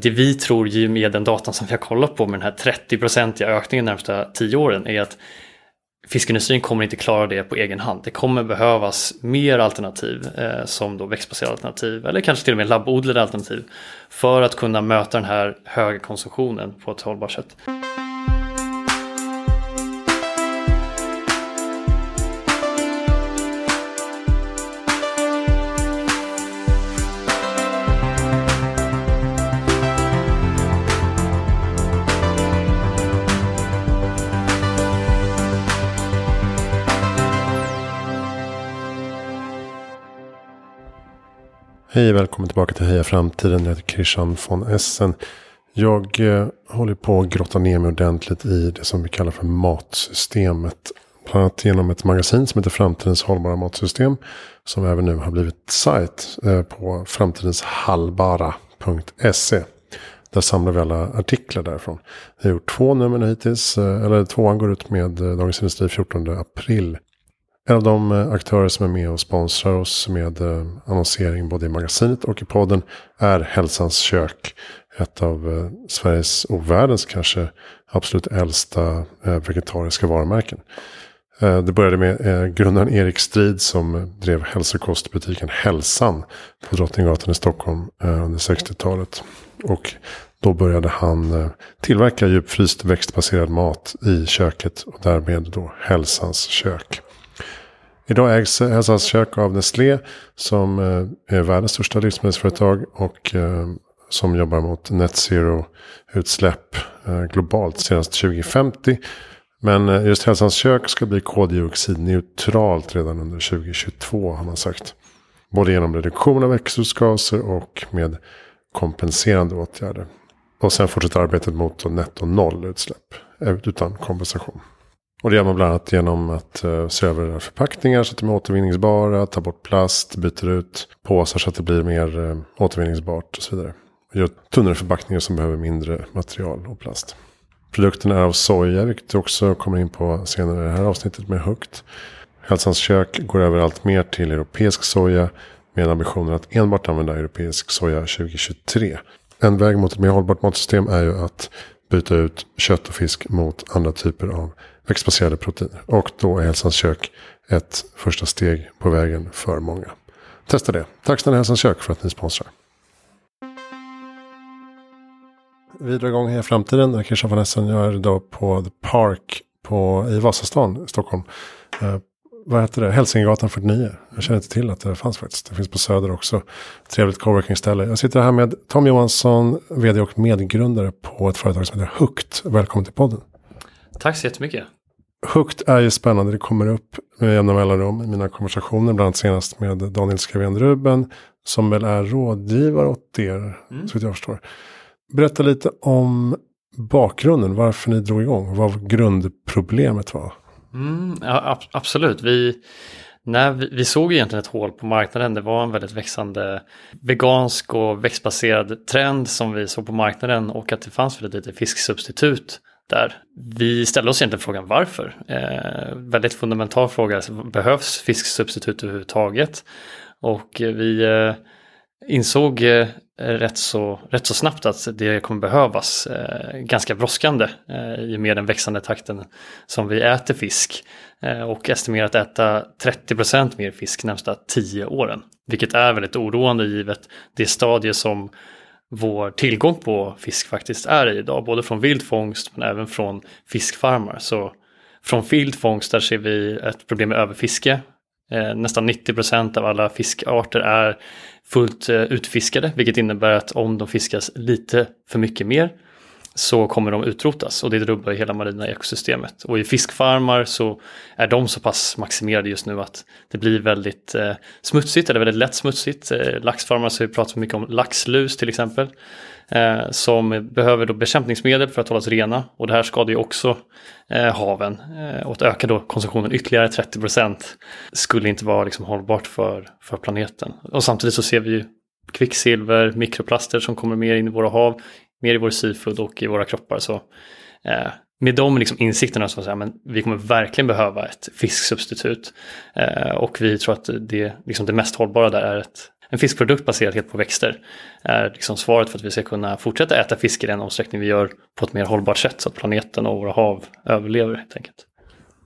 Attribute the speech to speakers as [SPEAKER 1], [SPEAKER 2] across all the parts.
[SPEAKER 1] Det vi tror med den datan som vi har kollat på med den här 30-procentiga ökningen de närmsta 10 åren är att fiskindustrin kommer inte klara det på egen hand. Det kommer behövas mer alternativ eh, som då växtbaserade alternativ eller kanske till och med labbodlade alternativ för att kunna möta den här höga konsumtionen på ett hållbart sätt.
[SPEAKER 2] Hej och välkommen tillbaka till Heja Framtiden. Jag heter Christian von Essen. Jag eh, håller på att grotta ner mig ordentligt i det som vi kallar för matsystemet. Bland annat genom ett magasin som heter Framtidens hållbara matsystem. Som även nu har blivit sajt eh, på framtidenshallbara.se. Där samlar vi alla artiklar därifrån. Jag har gjort två nummer hittills. Eh, eller tvåan går ut med eh, Dagens Industri 14 april. En av de eh, aktörer som är med och sponsrar oss med eh, annonsering både i magasinet och i podden är Hälsans kök. Ett av eh, Sveriges och världens kanske absolut äldsta vegetariska varumärken. Det började med grundaren Erik Strid som drev hälsokostbutiken Hälsan på Drottninggatan i Stockholm under 60-talet. Och då började han tillverka djupfryst växtbaserad mat i köket och därmed då Hälsans kök. Idag ägs Hälsans kök av Nestlé som eh, är världens största livsmedelsföretag och eh, som jobbar mot net zero utsläpp eh, globalt senast 2050. Men just Hälsans kök ska bli koldioxidneutralt redan under 2022 har man sagt. Både genom reduktion av växthusgaser och med kompenserande åtgärder. Och sen fortsätter arbetet mot netto noll utsläpp utan kompensation. Och det gör man bland annat genom att eh, se över förpackningar så att de är återvinningsbara, ta bort plast, byter ut påsar så att det blir mer eh, återvinningsbart och så vidare. Och gör tunnare förpackningar som behöver mindre material och plast. Produkten är av soja, vilket du också kommer in på senare i det här avsnittet med högt. Hälsans kök går över allt mer till europeisk soja med ambitionen att enbart använda europeisk soja 2023. En väg mot ett mer hållbart matsystem är ju att byta ut kött och fisk mot andra typer av växtbaserade proteiner. Och då är Hälsans kök ett första steg på vägen för många. Testa det. Tack snälla Hälsans kök för att ni sponsrar. Vi drar igång här i framtiden. Jag är Christian von Essen. Jag är idag på The Park på, i Vasastan, Stockholm. Eh, vad heter det? Hälsingegatan 49. Jag känner inte till att det fanns faktiskt. Det finns på Söder också. Trevligt coworking-ställe. Jag sitter här med Tom Johansson, vd och medgrundare på ett företag som heter Hukt. Välkommen till podden.
[SPEAKER 1] Tack så jättemycket.
[SPEAKER 2] Högt är ju spännande. Det kommer upp med jämna mellanrum i mina konversationer. Bland annat senast med Daniel Skavén Ruben. Som väl är rådgivare åt er. Mm. Så jag förstår. Berätta lite om bakgrunden. Varför ni drog igång. Vad grundproblemet var.
[SPEAKER 1] Mm, ja, absolut. Vi, nej, vi, vi, såg egentligen ett hål på marknaden. Det var en väldigt växande vegansk och växtbaserad trend som vi såg på marknaden. Och att det fanns väldigt lite fisksubstitut där. Vi ställer oss egentligen frågan varför. Eh, väldigt fundamental fråga, alltså, behövs fisksubstitut överhuvudtaget? Och vi eh, insåg eh, rätt, så, rätt så snabbt att det kommer behövas eh, ganska brådskande eh, i och med den växande takten som vi äter fisk. Eh, och estimerat äta 30% mer fisk närmsta 10 åren. Vilket är väldigt oroande givet det stadie som vår tillgång på fisk faktiskt är i idag. Både från vildfångst men även från fiskfarmar. Så från vildfångst där ser vi ett problem med överfiske. Eh, nästan 90 procent av alla fiskarter är fullt eh, utfiskade vilket innebär att om de fiskas lite för mycket mer så kommer de utrotas och det rubbar hela marina ekosystemet. Och i fiskfarmar så är de så pass maximerade just nu att det blir väldigt eh, smutsigt eller väldigt lätt smutsigt. Eh, laxfarmar så vi pratar mycket om laxlus till exempel. Eh, som behöver då bekämpningsmedel för att hållas rena och det här skadar ju också eh, haven. Eh, och att öka då konsumtionen ytterligare 30 procent skulle inte vara liksom hållbart för, för planeten. Och samtidigt så ser vi ju kvicksilver, mikroplaster som kommer mer in i våra hav mer i vår seafood och i våra kroppar. Så, eh, med de liksom insikterna så säga, men vi kommer verkligen behöva ett fisksubstitut. Eh, och vi tror att det, liksom det mest hållbara där är ett en fiskprodukt baserad helt på växter är liksom svaret för att vi ska kunna fortsätta äta fisk i den omsträckning vi gör på ett mer hållbart sätt så att planeten och våra hav överlever helt enkelt.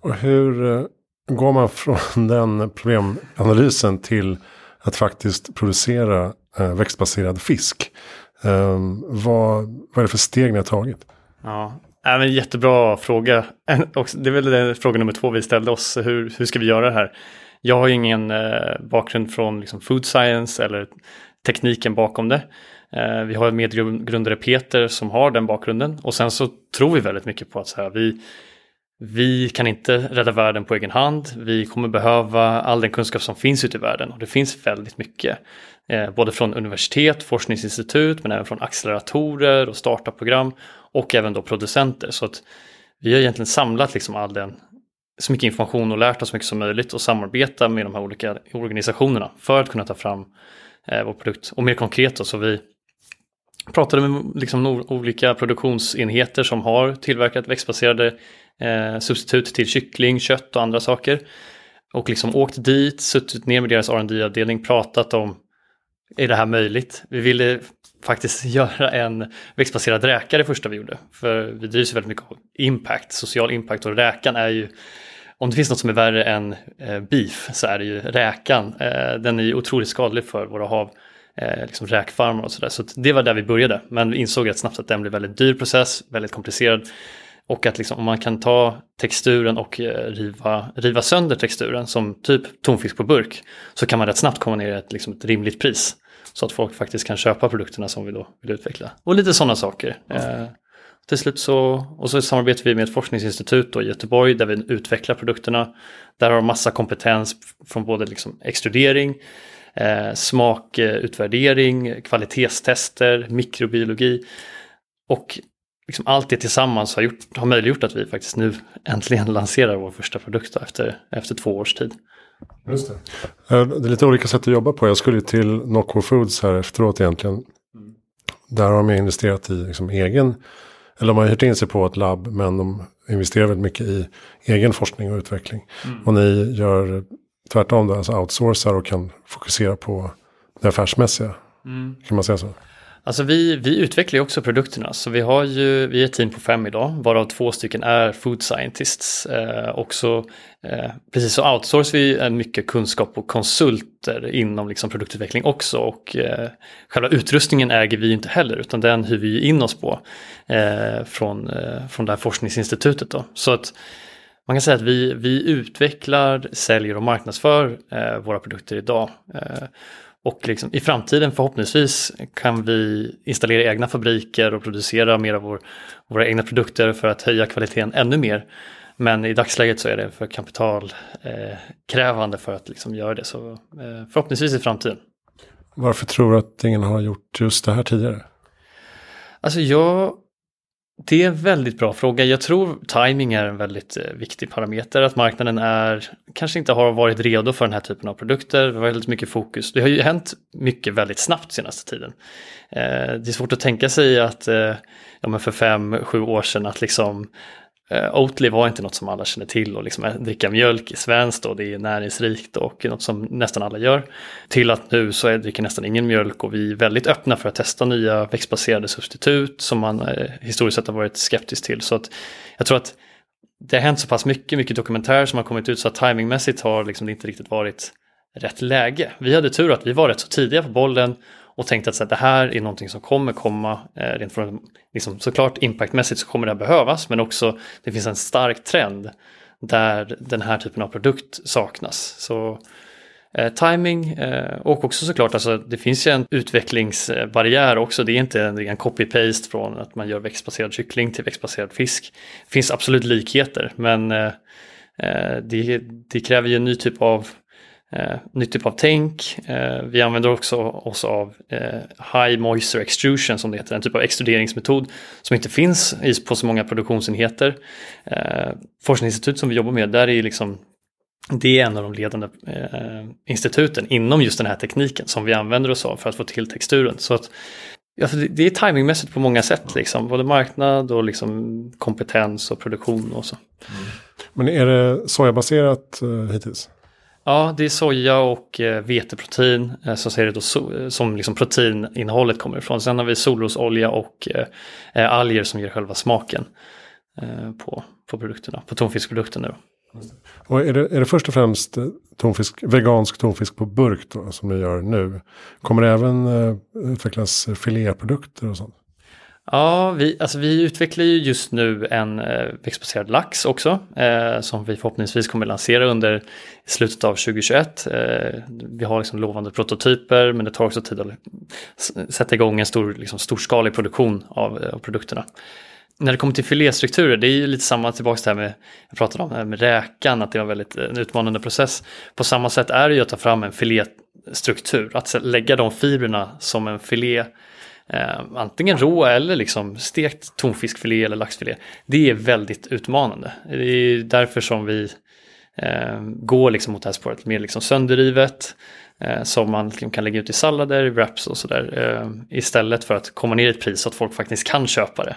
[SPEAKER 2] Och hur eh, går man från den problemanalysen till att faktiskt producera eh, växtbaserad fisk? Um, vad, vad är det för steg ni har tagit?
[SPEAKER 1] Ja, äh, men jättebra fråga. Det är väl den fråga nummer två vi ställde oss. Hur, hur ska vi göra det här? Jag har ingen eh, bakgrund från liksom, food science eller tekniken bakom det. Eh, vi har en medgrundare Peter som har den bakgrunden och sen så tror vi väldigt mycket på att så här, vi, vi kan inte rädda världen på egen hand. Vi kommer behöva all den kunskap som finns ute i världen och det finns väldigt mycket. Eh, både från universitet, forskningsinstitut men även från acceleratorer och startupprogram och även då producenter. Så att vi har egentligen samlat liksom all den, så mycket information och lärt oss så mycket som möjligt och samarbeta med de här olika organisationerna för att kunna ta fram eh, vår produkt. Och mer konkret då, så vi pratade med liksom olika produktionsenheter som har tillverkat växtbaserade eh, substitut till kyckling, kött och andra saker. Och liksom åkt dit, suttit ner med deras rd avdelning pratat om är det här möjligt? Vi ville faktiskt göra en växtbaserad räka det första vi gjorde. För vi drivs väldigt mycket av impact, social impact och räkan är ju om det finns något som är värre än eh, beef så är det ju räkan. Eh, den är ju otroligt skadlig för våra hav, eh, liksom räkfarmar och sådär. Så det var där vi började. Men vi insåg rätt snabbt att den blev väldigt dyr process, väldigt komplicerad. Och att liksom, om man kan ta texturen och riva, riva sönder texturen som typ tonfisk på burk så kan man rätt snabbt komma ner i ett, liksom ett rimligt pris. Så att folk faktiskt kan köpa produkterna som vi då vill utveckla. Och lite sådana saker. Mm. Eh, till slut så, och så samarbetar vi med ett forskningsinstitut i Göteborg där vi utvecklar produkterna. Där har de massa kompetens från både liksom extrudering, eh, smakutvärdering, kvalitetstester, mikrobiologi. Och liksom allt det tillsammans har, gjort, har möjliggjort att vi faktiskt nu äntligen lanserar vår första produkt efter, efter två års tid.
[SPEAKER 2] Just det. Eh, det är lite olika sätt att jobba på. Jag skulle till Nocco Foods här efteråt egentligen. Mm. Där har de investerat i liksom egen, eller de har hyrt in sig på ett labb, men de investerar väldigt mycket i egen forskning och utveckling. Mm. Och ni gör tvärtom, då, alltså outsourcar och kan fokusera på det affärsmässiga. Mm. Kan man säga så?
[SPEAKER 1] Alltså vi, vi utvecklar ju också produkterna, så vi har ju, vi är ett team på fem idag, varav två stycken är food scientists. Eh, också, eh, precis så outsourcar vi mycket kunskap och konsulter inom liksom produktutveckling också. Och eh, själva utrustningen äger vi inte heller, utan den hyr vi in oss på eh, från, eh, från det här forskningsinstitutet. Då. Så att man kan säga att vi, vi utvecklar, säljer och marknadsför eh, våra produkter idag. Eh, och liksom, i framtiden förhoppningsvis kan vi installera egna fabriker och producera mer av vår, våra egna produkter för att höja kvaliteten ännu mer. Men i dagsläget så är det för kapitalkrävande eh, för att liksom göra det. Så eh, förhoppningsvis i framtiden.
[SPEAKER 2] Varför tror du att ingen har gjort just det här tidigare?
[SPEAKER 1] Alltså jag det är en väldigt bra fråga. Jag tror timing är en väldigt eh, viktig parameter. Att marknaden är, kanske inte har varit redo för den här typen av produkter. Det var väldigt mycket fokus. Det har ju hänt mycket väldigt snabbt senaste tiden. Eh, det är svårt att tänka sig att eh, ja, men för fem, sju år sedan att liksom Eh, Oatly var inte något som alla känner till och liksom dricka mjölk är svenskt och det är näringsrikt och något som nästan alla gör. Till att nu så är, dricker nästan ingen mjölk och vi är väldigt öppna för att testa nya växtbaserade substitut som man eh, historiskt sett har varit skeptisk till. Så att jag tror att det har hänt så pass mycket, mycket dokumentärer som har kommit ut så att timingmässigt har liksom det inte riktigt varit rätt läge. Vi hade tur att vi var rätt så tidiga på bollen och tänkte att så här, det här är någonting som kommer komma. Eh, rent från, liksom, såklart impactmässigt så kommer det behövas men också det finns en stark trend där den här typen av produkt saknas. Så eh, timing eh, och också såklart alltså, det finns ju en utvecklingsbarriär också. Det är inte en en copy-paste från att man gör växtbaserad kyckling till växtbaserad fisk. Det finns absolut likheter men eh, eh det, det kräver ju en ny typ av eh, nytt typ av tänk. Eh, vi använder också oss av eh, High Moisture Extrusion som det heter, en typ av extruderingsmetod som inte finns på så många produktionsenheter. Eh, forskningsinstitut som vi jobbar med, där är liksom det är en av de ledande eh, instituten inom just den här tekniken som vi använder oss av för att få till texturen. Så att, alltså det, det är timingmässigt på många sätt, liksom, både marknad och liksom kompetens och produktion och så. Mm.
[SPEAKER 2] Men är det sojabaserat eh, hittills?
[SPEAKER 1] Ja, det är soja och eh, veteprotein eh, som, ser det då, so som liksom proteininnehållet kommer ifrån. Sen har vi solrosolja och eh, eh, alger som ger själva smaken eh, på, på produkterna, på tonfiskprodukterna. nu.
[SPEAKER 2] Och är det, är det först och främst eh, tonfisk, vegansk tonfisk på burk då, som ni gör nu? Kommer det även eh, utvecklas filéprodukter och sånt?
[SPEAKER 1] Ja, vi, alltså vi utvecklar ju just nu en eh, växtbaserad lax också eh, som vi förhoppningsvis kommer lansera under slutet av 2021. Eh, vi har liksom lovande prototyper men det tar också tid att sätta igång en stor, liksom, storskalig produktion av, eh, av produkterna när det kommer till filéstrukturer, det är ju lite samma tillbaka till det här med, jag pratade om det här med räkan, att det var väldigt eh, en utmanande process. På samma sätt är det ju att ta fram en filéstruktur, att lägga de fibrerna som en filé, eh, antingen rå eller liksom stekt tonfiskfilé eller laxfilé. Det är väldigt utmanande. Det är därför som vi eh, går liksom mot det här spåret, mer liksom sönderrivet, eh, som man liksom kan lägga ut i sallader, wraps och sådär, eh, istället för att komma ner i ett pris så att folk faktiskt kan köpa det.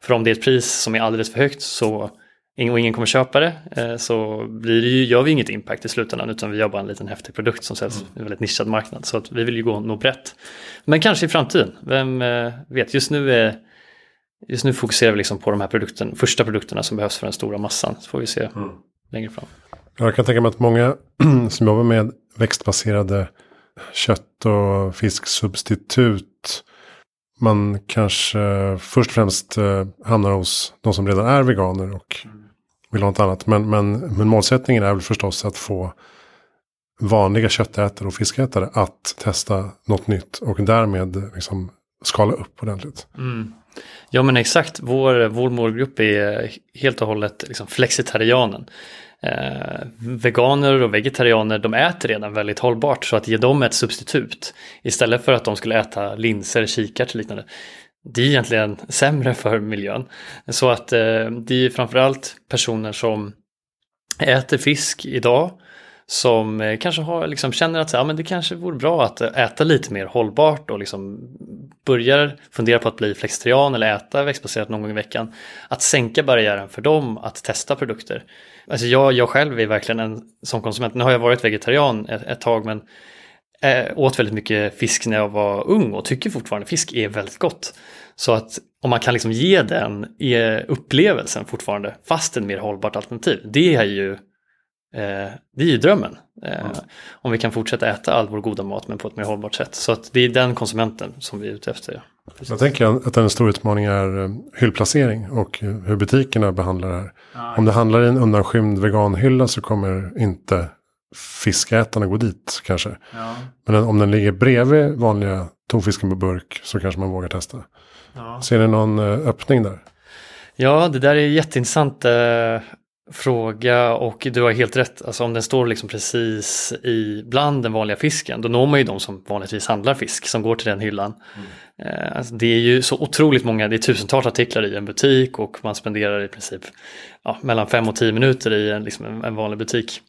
[SPEAKER 1] För om det är ett pris som är alldeles för högt så och ingen kommer köpa det eh, så blir det ju, gör vi inget impact i slutändan utan vi gör bara en liten häftig produkt som säljs mm. i en väldigt nischad marknad. Så att vi vill ju gå nog brett. Men kanske i framtiden, vem eh, vet. Just nu, är, just nu fokuserar vi liksom på de här produkten, första produkterna som behövs för den stora massan. Så får vi se mm. längre fram.
[SPEAKER 2] Jag kan tänka mig att många som jobbar med växtbaserade kött och fisksubstitut man kanske först och främst eh, hamnar hos de som redan är veganer och vill ha något annat. Men, men, men målsättningen är väl förstås att få vanliga köttätare och fiskätare att testa något nytt och därmed liksom skala upp ordentligt.
[SPEAKER 1] Mm. Ja men exakt, vår, vår målgrupp är helt och hållet liksom flexitarianen eh, veganer och vegetarianer de äter redan väldigt hållbart så att ge dem ett substitut istället för att de skulle äta linser, kikärtor och liknande. Det är egentligen sämre för miljön. Så att eh, det är framförallt personer som äter fisk idag som eh, kanske har, liksom, känner att ja, men det kanske vore bra att äta lite mer hållbart och liksom börjar fundera på att bli flexitarian eller äta växtbaserat någon gång i veckan. Att sänka barriären för dem att testa produkter. Alltså jag, jag själv är verkligen en sån konsument. Nu har jag varit vegetarian ett, ett tag men äh, åt väldigt mycket fisk när jag var ung och tycker fortfarande fisk är väldigt gott. Så att om man kan liksom ge den upplevelsen fortfarande fast en mer hållbart alternativ. Det är ju Eh, det är ju drömmen. Eh, mm. Om vi kan fortsätta äta all vår goda mat men på ett mer hållbart sätt. Så att det är den konsumenten som vi är ute efter.
[SPEAKER 2] Precis. Jag tänker att en stor utmaning är eh, hyllplacering och hur butikerna behandlar det här. Ah, Om det handlar i en undanskymd veganhylla så kommer inte fiskätarna gå dit kanske. Ja. Men om den ligger bredvid vanliga tonfisken på burk så kanske man vågar testa. Ja. Ser ni någon öppning där?
[SPEAKER 1] Ja, det där är jätteintressant fråga och du har helt rätt. Alltså om den står liksom precis i bland den vanliga fisken då når man ju de som vanligtvis handlar fisk som går till den hyllan. Mm. Alltså det är ju så otroligt många, det är tusentals artiklar i en butik och man spenderar i princip ja, mellan fem och tio minuter i en, liksom en, en vanlig butik.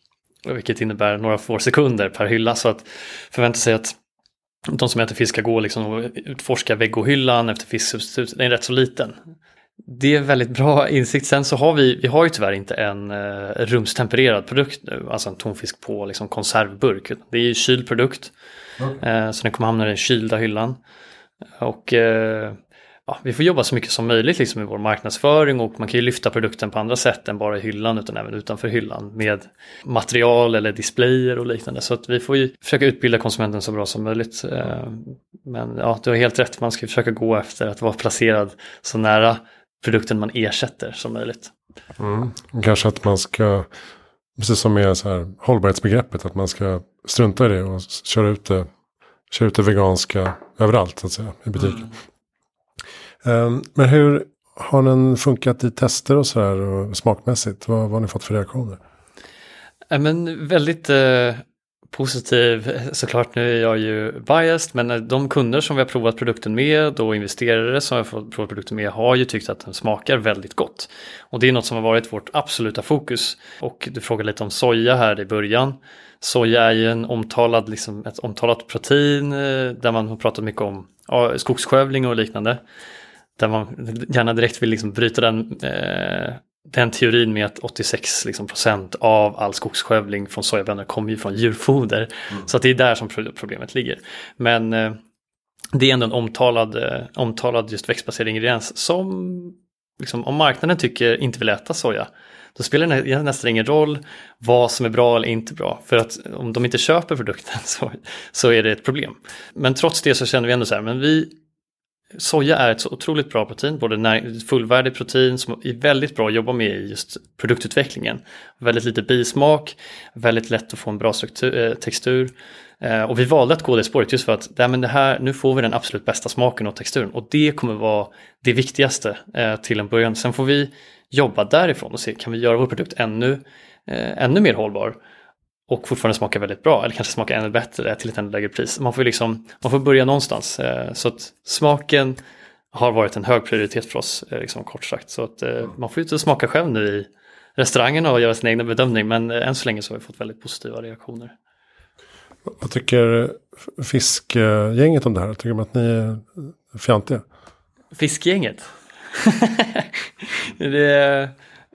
[SPEAKER 1] Vilket innebär några få sekunder per hylla så att förvänta sig att de som äter fisk ska gå liksom och utforska veggohyllan efter fisksubstitut, den är rätt så liten. Det är väldigt bra insikt. Sen så har vi, vi har ju tyvärr inte en eh, rumstempererad produkt nu, alltså en tonfisk på liksom, konservburk. Det är ju kyld produkt. Okay. Eh, så den kommer hamna i den kylda hyllan. Och eh, ja, vi får jobba så mycket som möjligt liksom, med vår marknadsföring och man kan ju lyfta produkten på andra sätt än bara i hyllan utan även utanför hyllan med material eller displayer och liknande. Så att vi får ju försöka utbilda konsumenten så bra som möjligt. Eh, men ja, du har helt rätt, man ska försöka gå efter att vara placerad så nära produkten man ersätter som möjligt.
[SPEAKER 2] Mm. Kanske att man ska, precis som med så här, hållbarhetsbegreppet, att man ska strunta i det och köra ut det, köra ut det veganska överallt så att säga, i butiken. Mm. Ehm, men hur har den funkat i tester och så här och smakmässigt? Vad, vad har ni fått för reaktioner?
[SPEAKER 1] Eh, men väldigt eh, positiv. Såklart nu är jag ju biased men eh, de kunder som vi har provat produkten med och investerare som vi har provat produkten med har ju tyckt att den smakar väldigt gott. Och det är något som har varit vårt absoluta fokus. Och du frågade lite om soja här i början. Soja är ju en omtalad, liksom, ett omtalat protein eh, där man har pratat mycket om ja, skogsskövling och liknande. Där man gärna direkt vill liksom bryta den eh, den teorin med att 86 liksom, procent av all skogsskövling från sojabönor kommer ju från djurfoder. Mm. Så att det är där som problemet ligger. Men eh, det är ändå en omtalad, eh, omtalad just växtbaserad ingrediens som liksom, om marknaden tycker inte vill äta soja då spelar det nästan ingen roll vad som är bra eller inte bra. För att om de inte köper produkten så, så är det ett problem. Men trots det så känner vi ändå så här, men vi Soja är ett så otroligt bra protein, både fullvärdig protein som är väldigt bra att jobba med i just produktutvecklingen. Väldigt lite bismak, väldigt lätt att få en bra struktur, eh, textur. Eh, och vi valde att gå det spåret just för att nej, men det här, nu får vi den absolut bästa smaken och texturen och det kommer vara det viktigaste eh, till en början. Sen får vi jobba därifrån och se kan vi göra vår produkt ännu, eh, ännu mer hållbar och fortfarande smaka väldigt bra eller kanske smaka ännu bättre till ett ännu lägre pris. Man får, liksom, man får börja någonstans. Eh, så att smaken har varit en hög prioritet för oss, eh, liksom, kort sagt. Så att eh, man får ju smaka själv nu i restaurangerna och göra sin egna bedömning men än så länge så har vi fått väldigt positiva reaktioner.
[SPEAKER 2] Vad tycker fiskgänget om det här? Tycker de att ni är fjantiga?
[SPEAKER 1] Fiskgänget? det är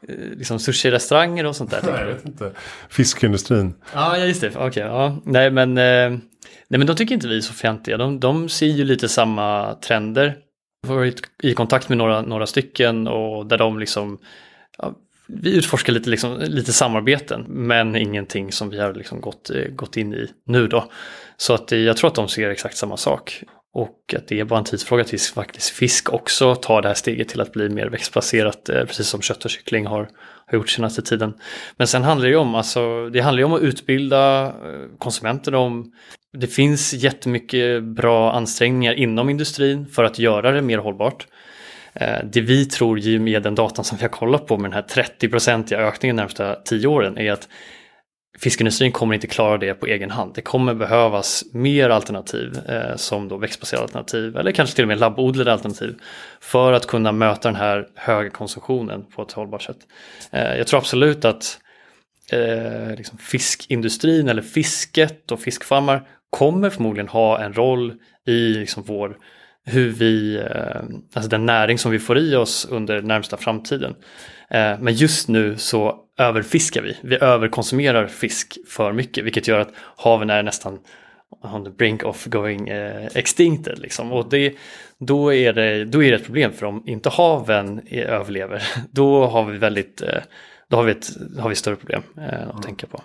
[SPEAKER 1] liksom sushi-restauranger och sånt där?
[SPEAKER 2] Nej, jag vet inte. Fiskindustrin.
[SPEAKER 1] Ja, just det. Okej, okay, ja. Nej, men, eh, nej, men de tycker inte vi är så fjantiga. De, de ser ju lite samma trender. Vi har varit i kontakt med några, några stycken och där de liksom ja, vi utforskar lite, liksom, lite samarbeten men ingenting som vi har liksom gått, eh, gått in i nu då. Så att jag tror att de ser exakt samma sak. Och att det är bara en tidsfråga tills faktiskt fisk också tar det här steget till att bli mer växtbaserat, eh, precis som kött och kyckling har, har gjort senaste tiden. Men sen handlar det ju om, alltså, det handlar om att utbilda konsumenterna. konsumenter om det finns jättemycket bra ansträngningar inom industrin för att göra det mer hållbart. Eh, det vi tror med den datan som vi har kollat på med den här 30-procentiga ökningen de närmsta tio åren är att fiskindustrin kommer inte klara det på egen hand. Det kommer behövas mer alternativ eh, som då växtbaserade alternativ eller kanske till och med labbodlade alternativ för att kunna möta den här höga konsumtionen på ett hållbart sätt. Eh, jag tror absolut att eh, liksom fiskindustrin eller fisket och fiskfarmar kommer förmodligen ha en roll i liksom vår hur vi, eh, alltså den näring som vi får i oss under närmsta framtiden. Eh, men just nu så överfiskar vi. Vi överkonsumerar fisk för mycket vilket gör att haven är nästan on the brink of going eh, extincted. Liksom. Och det, då, är det, då är det ett problem för om inte haven överlever då har vi väldigt eh, då har vi ett, har vi större problem att mm. tänka på.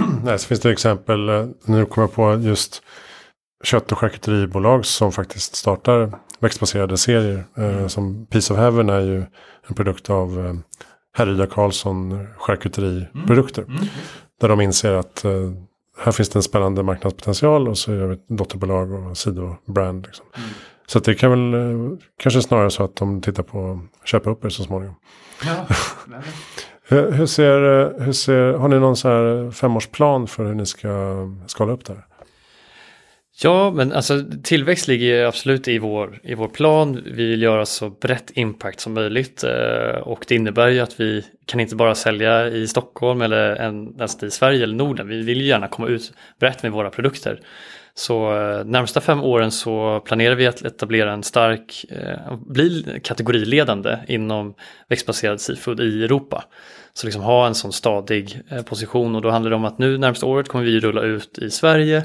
[SPEAKER 2] Nej, så finns det exempel, nu kommer jag på just kött och charkuteribolag som faktiskt startar växtbaserade serier. Eh, mm. som Piece of Heaven är ju en produkt av eh, Härryda Karlsson charkuteriprodukter. Mm. Mm. Där de inser att eh, här finns det en spännande marknadspotential och så gör vi ett dotterbolag och sidobrand. Liksom. Mm. Så det kan väl eh, kanske snarare så att de tittar på att köpa upp er så småningom. Ja, hur, hur, ser, hur ser, har ni någon så här femårsplan för hur ni ska skala upp det här?
[SPEAKER 1] Ja, men alltså tillväxt ligger absolut i vår, i vår plan. Vi vill göra så brett impact som möjligt eh, och det innebär ju att vi kan inte bara sälja i Stockholm eller ens i Sverige eller Norden. Vi vill gärna komma ut brett med våra produkter. Så eh, närmsta fem åren så planerar vi att etablera en stark, eh, bli kategoriledande inom växtbaserad seafood i Europa. Så liksom ha en sån stadig position och då handlar det om att nu närmsta året kommer vi rulla ut i Sverige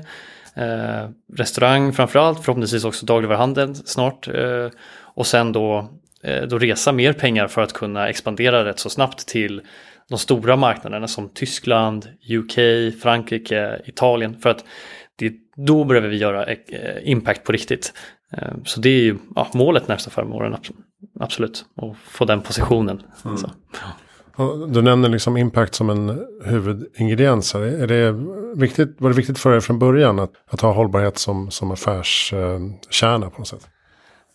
[SPEAKER 1] Eh, restaurang framförallt, förhoppningsvis också dagligvaruhandeln snart. Eh, och sen då, eh, då resa mer pengar för att kunna expandera rätt så snabbt till de stora marknaderna som Tyskland, UK, Frankrike, Italien. För att det, då behöver vi göra eh, impact på riktigt. Eh, så det är ju ja, målet nästa fem åren, absolut. Att få den positionen. Mm.
[SPEAKER 2] Du nämner liksom impact som en huvudingrediens. Är det viktigt, var det viktigt för er från början att, att ha hållbarhet som, som affärskärna på något sätt?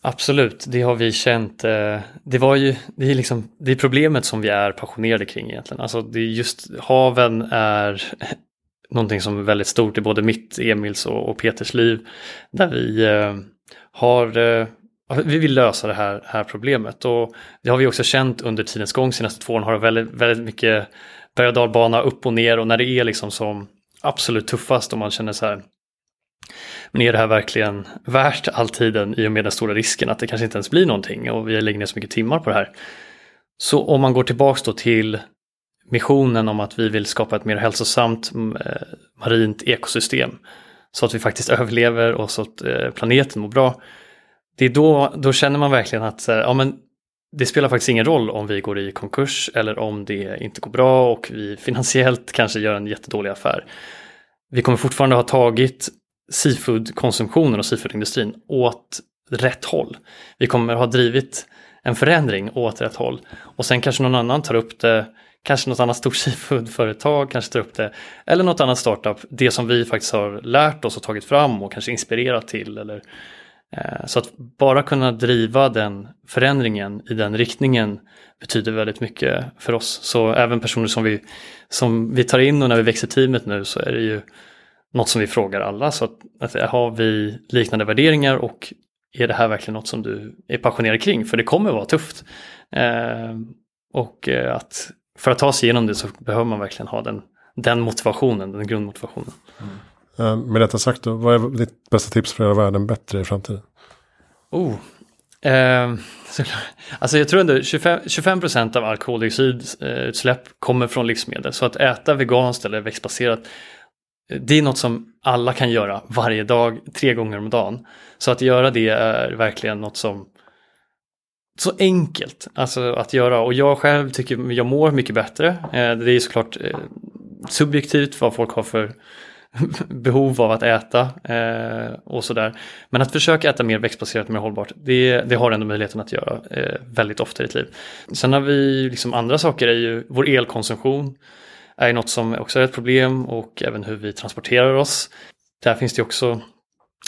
[SPEAKER 1] Absolut, det har vi känt. Eh, det, var ju, det, är liksom, det är problemet som vi är passionerade kring egentligen. Alltså det är just haven är någonting som är väldigt stort i både mitt, Emils och, och Peters liv. Där vi eh, har eh, vi vill lösa det här, här problemet och det har vi också känt under tidens gång. Senaste två åren har det väldigt, väldigt mycket berg och dalbana upp och ner och när det är liksom som absolut tuffast och man känner så här men är det här verkligen värt all tiden i och med den stora risken att det kanske inte ens blir någonting och vi lägger ner så mycket timmar på det här. Så om man går tillbaks då till missionen om att vi vill skapa ett mer hälsosamt eh, marint ekosystem så att vi faktiskt överlever och så att eh, planeten mår bra. Det är då, då känner man verkligen att ja, men det spelar faktiskt ingen roll om vi går i konkurs eller om det inte går bra och vi finansiellt kanske gör en jättedålig affär. Vi kommer fortfarande ha tagit seafood-konsumtionen och seafoodindustrin åt rätt håll. Vi kommer ha drivit en förändring åt rätt håll och sen kanske någon annan tar upp det kanske något annat stort seafoodföretag kanske tar upp det. Eller något annat startup, det som vi faktiskt har lärt oss och tagit fram och kanske inspirerat till. Eller, Eh, så att bara kunna driva den förändringen i den riktningen betyder väldigt mycket för oss. Så även personer som vi, som vi tar in och när vi växer teamet nu så är det ju något som vi frågar alla. Så att, att eh, har vi liknande värderingar och är det här verkligen något som du är passionerad kring? För det kommer vara tufft. Eh, och eh, att för att ta sig igenom det så behöver man verkligen ha den, den motivationen, den grundmotivationen.
[SPEAKER 2] Mm. Eh, med detta sagt då, vad är ditt bästa tips för att göra världen bättre i framtiden?
[SPEAKER 1] Oh. Eh, alltså jag tror ändå 25, 25 av all koldioxidutsläpp kommer från livsmedel. Så att äta veganskt eller växtbaserat eh, det är något som alla kan göra varje dag, tre gånger om dagen. Så att göra det är verkligen något som så enkelt alltså, att göra och jag själv tycker jag mår mycket bättre. Eh, det är såklart eh, subjektivt vad folk har för behov av att äta eh, och sådär. Men att försöka äta mer växtbaserat, och mer hållbart, det, det har ändå möjligheten att göra eh, väldigt ofta i ditt liv. Sen har vi liksom andra saker, är ju vår elkonsumtion är något som också är ett problem och även hur vi transporterar oss. Där finns det också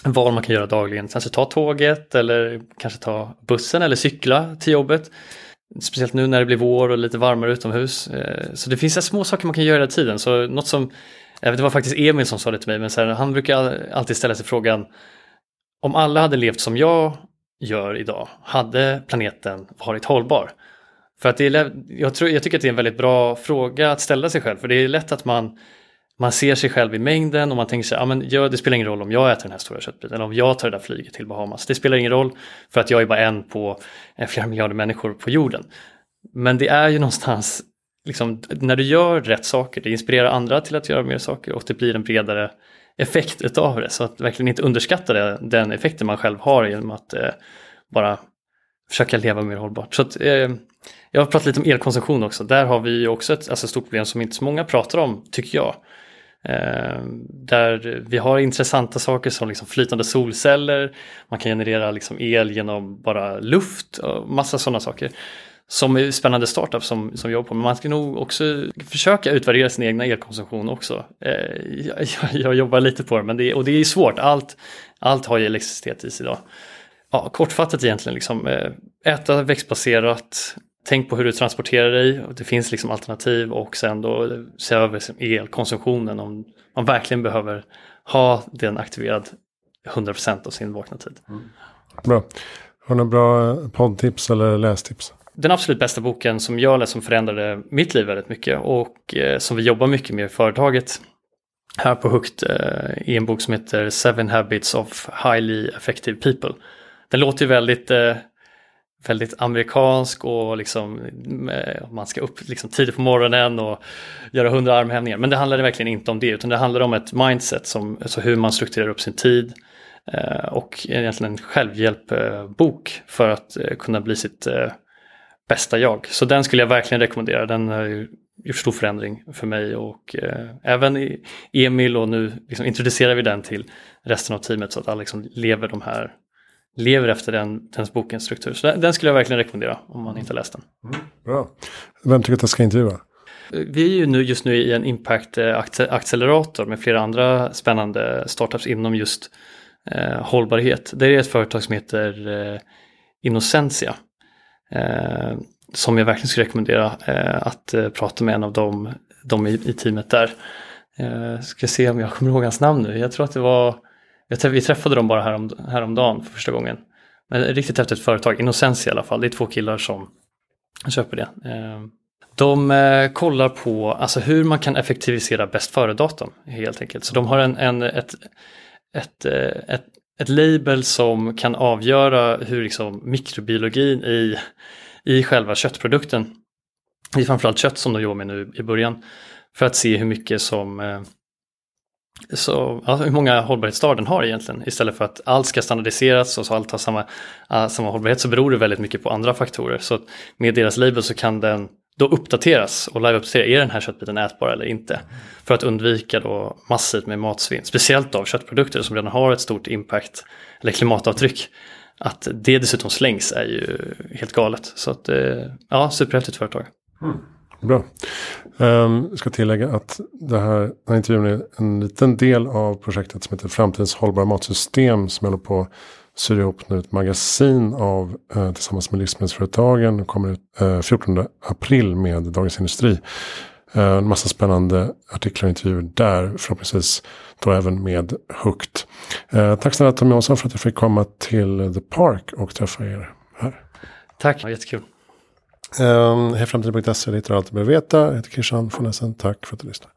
[SPEAKER 1] val man kan göra dagligen. Kanske ta tåget eller kanske ta bussen eller cykla till jobbet. Speciellt nu när det blir vår och lite varmare utomhus. Eh, så det finns små saker man kan göra hela tiden. Så något som, det var faktiskt Emil som sa det till mig, men så här, han brukar alltid ställa sig frågan om alla hade levt som jag gör idag, hade planeten varit hållbar? För att det är, jag, tror, jag tycker att det är en väldigt bra fråga att ställa sig själv, för det är lätt att man man ser sig själv i mängden och man tänker sig, ja men ja, det spelar ingen roll om jag äter den här stora köttbiten eller om jag tar det där flyget till Bahamas. Det spelar ingen roll för att jag är bara en på flera miljarder människor på jorden. Men det är ju någonstans, liksom, när du gör rätt saker, det inspirerar andra till att göra mer saker och det blir en bredare effekt utav det. Så att verkligen inte underskatta det, den effekten man själv har genom att eh, bara försöka leva mer hållbart. Så att, eh, jag har pratat lite om elkonsumtion också. Där har vi också ett alltså, stort problem som inte så många pratar om, tycker jag. Eh, där vi har intressanta saker som liksom flytande solceller, man kan generera liksom el genom bara luft och massa sådana saker. Som är spännande startup som, som jobbar på, men man ska nog också försöka utvärdera sin egna elkonsumtion också. Eh, jag, jag, jobbar lite på det, men det, och det är svårt, allt, allt har ju elektricitet i sig idag. Ja, kortfattat egentligen, liksom, eh, äta växtbaserat, tänk på hur du transporterar dig. Det finns liksom alternativ och sen då se över elkonsumtionen om man verkligen behöver ha den aktiverad 100% av sin vakna tid. Mm.
[SPEAKER 2] Bra. Har du några bra poddtips eller lästips?
[SPEAKER 1] Den absolut bästa boken som jag läste som förändrade mitt liv väldigt mycket och eh, som vi jobbar mycket med i företaget här på Hooked eh, är en bok som heter Seven Habits of Highly Effective People. Den låter ju väldigt eh, väldigt amerikansk och liksom eh, man ska upp liksom tidigt på morgonen och göra hundra armhävningar. Men det handlar verkligen inte om det utan det handlar om ett mindset, som, alltså hur man strukturerar upp sin tid eh, och egentligen en självhjälpbok för att eh, kunna bli sitt eh, bästa jag. Så den skulle jag verkligen rekommendera. Den har gjort stor förändring för mig och även Emil och nu liksom introducerar vi den till resten av teamet så att alla liksom lever de här lever efter den, den bokens struktur. Så den, den, skulle jag verkligen rekommendera om man inte läst den.
[SPEAKER 2] Mm, bra. Vem tycker att jag ska intervjua?
[SPEAKER 1] Vi är ju nu just nu i en impact-accelerator med flera andra spännande startups inom just eh, hållbarhet. Det är ett företag som heter eh, Innocentia. Eh, som jag verkligen skulle rekommendera eh, att eh, prata med en av dem, dem i, i teamet där. Eh, ska se om jag kommer ihåg hans namn nu. Jag tror att det var vi träffade dem bara härom, häromdagen för första gången. Men riktigt häftigt företag, Innocens i alla fall. Det är två killar som köper det. Eh, de eh, kollar på alltså, hur man kan effektivisera bäst före-datum helt enkelt. Så de har en, en, ett, ett, eh, ett, ett, ett label som kan avgöra hur liksom, mikrobiologin i, i själva köttprodukten det är framförallt kött som de jobbar med nu i början. För att se hur mycket som eh, så, ja, hur många hållbarhetsdagar den har egentligen. Istället för att allt ska standardiseras och så allt har samma, uh, samma hållbarhet så beror det väldigt mycket på andra faktorer. Så med deras label så kan den då uppdateras och liveuppdaterar, är den här köttbiten ätbar eller inte? För att undvika då massivt med matsvinn, speciellt av köttprodukter som redan har ett stort impact eller klimatavtryck. Att det dessutom slängs är ju helt galet. Så att, eh, ja, superhäftigt företag.
[SPEAKER 2] Mm. Bra. Um, jag ska tillägga att det här, den här intervjun är en liten del av projektet som heter Framtidens hållbara matsystem. Som håller på syr ihop nu ett magasin av uh, tillsammans med livsmedelsföretagen. Det kommer ut eh, 14 april med Dagens Industri. Uh, en massa spännande artiklar och intervjuer där. Förhoppningsvis då även med Hukt. Uh, tack snälla Tom Jansson för att jag fick komma till The Park och träffa er här.
[SPEAKER 1] Tack, var jättekul.
[SPEAKER 2] Um, Hejframtiden.se, det hittar allt du behöver veta. Jag heter Christian von Essen. Tack för att du lyssnade.